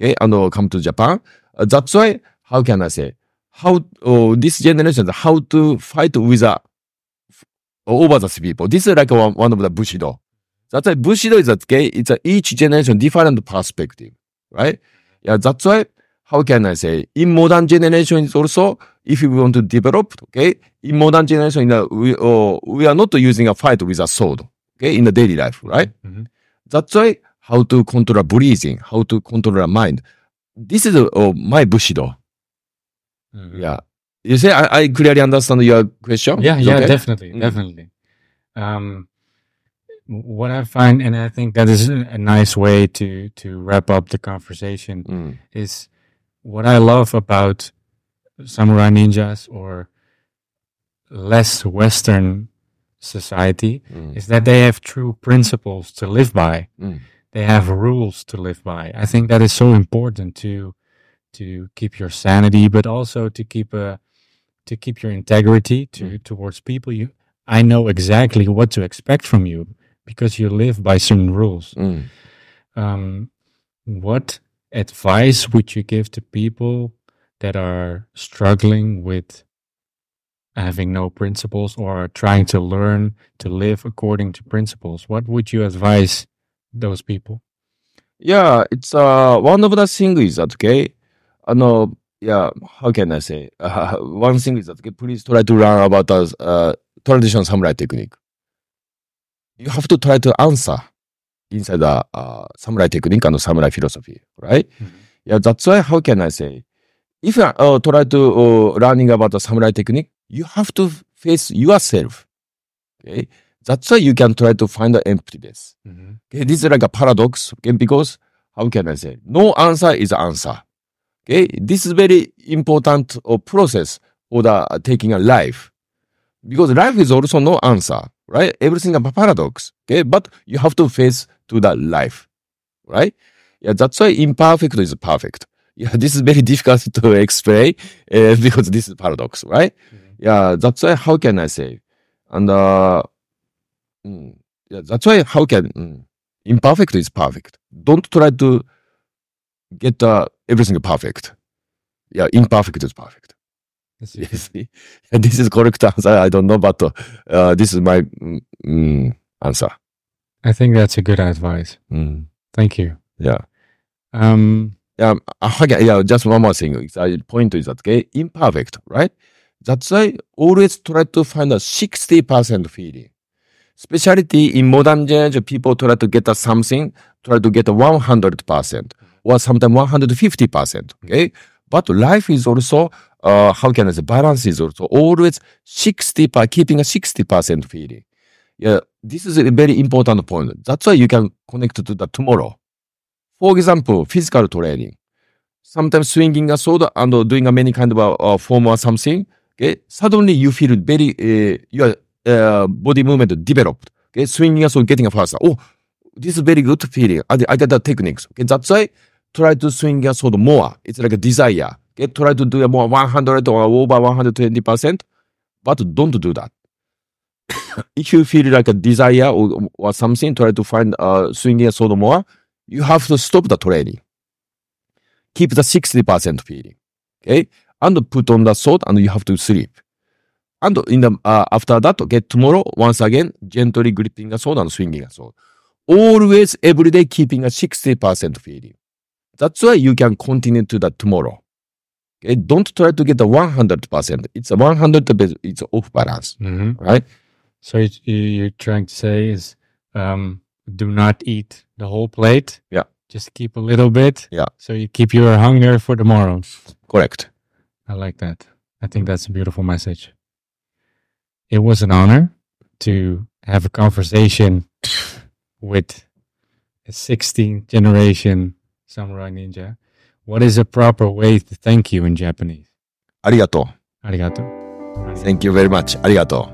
okay, and uh, come to Japan. Uh, that's why, how can I say, how uh, this generation, how to fight with uh, over the sea people. This is like one, one of the Bushido. That's why Bushido is okay. It's a each generation different perspective, right? Yeah, that's why. How can I say? In modern generation, is also if you want to develop, okay. In modern generation, the, we uh, we are not using a fight with a sword, okay, in the daily life, right? Mhm. That's why how to control breathing, how to control our mind. This is uh, my Bushido. Mhm. Yeah. You say I, I clearly understand your question? Yeah, yeah, Okay? definitely, Mm. definitely. Um, what I find, and I think that is a, a nice way to to wrap up the conversation, Mm. is what I love about samurai ninjas or less Western society Mm. is that they have true principles to live by. Mm. They have rules to live by. I think that is so important to to keep your sanity, but also to keep a to keep your integrity to towards people. You, I know exactly what to expect from you because you live by certain rules. Mm. Um, what advice would you give to people that are struggling with having no principles or trying to learn to live according to principles? What would you advise those people? Yeah, it's uh one of the things is that okay. Uh, no, yeah, how can I say? Uh, one thing is that okay, please try to learn about the uh, traditional samurai technique. You have to try to answer inside the uh, samurai technique and samurai philosophy, right? Yeah, that's why. How can I say? If you uh, try to uh, learning about the samurai technique, you have to face yourself. Okay, that's why you can try to find the emptiness. Okay, this is like a paradox. Okay, because how can I say? No answer is answer. Okay, this is very important uh, process for the uh, taking a life. Because life is also no answer, right? Everything is a paradox. Okay, but you have to face to that life, right? Yeah, that's why imperfect is perfect. Yeah, this is very difficult to explain uh, because this is paradox, right? Yeah, that's why. How can I say? And uh, mm, yeah, that's why. How can mm, imperfect is perfect? Don't try to get uh, everything perfect. Yeah, imperfect is perfect. Yes, this is correct answer. I don't know, but uh, this is my mm, mm, answer. I think that's a good advice. Mm, Thank you. yeah. Um, Yeah, uh, again, yeah, just one more thing. It's, uh, point is that, okay, imperfect, right? That's why always try to find a 60% feeling. Specialty in modern generation, people try to get a something, try to get a 100% or sometimes 150%, okay? But life is also, uh, how can I say, balance is also always 60, per, keeping a 60% feeling. Yeah, this is a very important point. That's why you can connect to the tomorrow. For example, physical training. Sometimes swinging a sword and doing a many kind of a, uh, form or something. Okay, suddenly you feel very uh, your uh, body movement developed. Okay, swinging a sword, getting faster. Oh, this is very good feeling. I, I get the techniques. Okay, that's why try to swing a sword more. It's like a desire. Okay, try to do more 100 or over 120 percent, but don't do that. if you feel like a desire or, or something, try to find uh, swinging a sword more you have to stop the training. Keep the 60% feeling. Okay. And put on the sword and you have to sleep. And in the, uh, after that, okay, tomorrow, once again, gently gripping a sword and swinging a sword. Always, every day, keeping a 60% feeling. That's why you can continue to the tomorrow. Don't try to get the 100%. It's a 100%, it's off balance, Mm-hmm. right? So you, you- you're trying to say is um, do not eat the whole plate. Yeah. Just keep a little bit. Yeah. So you keep your hunger for tomorrow. Correct. I like that. I think that's a beautiful message. It was an honor to have a conversation with a 16th generation samurai ninja. What is a proper way to thank you in Japanese? ありがとう。 Arigato. Thank you very much. ありがとう。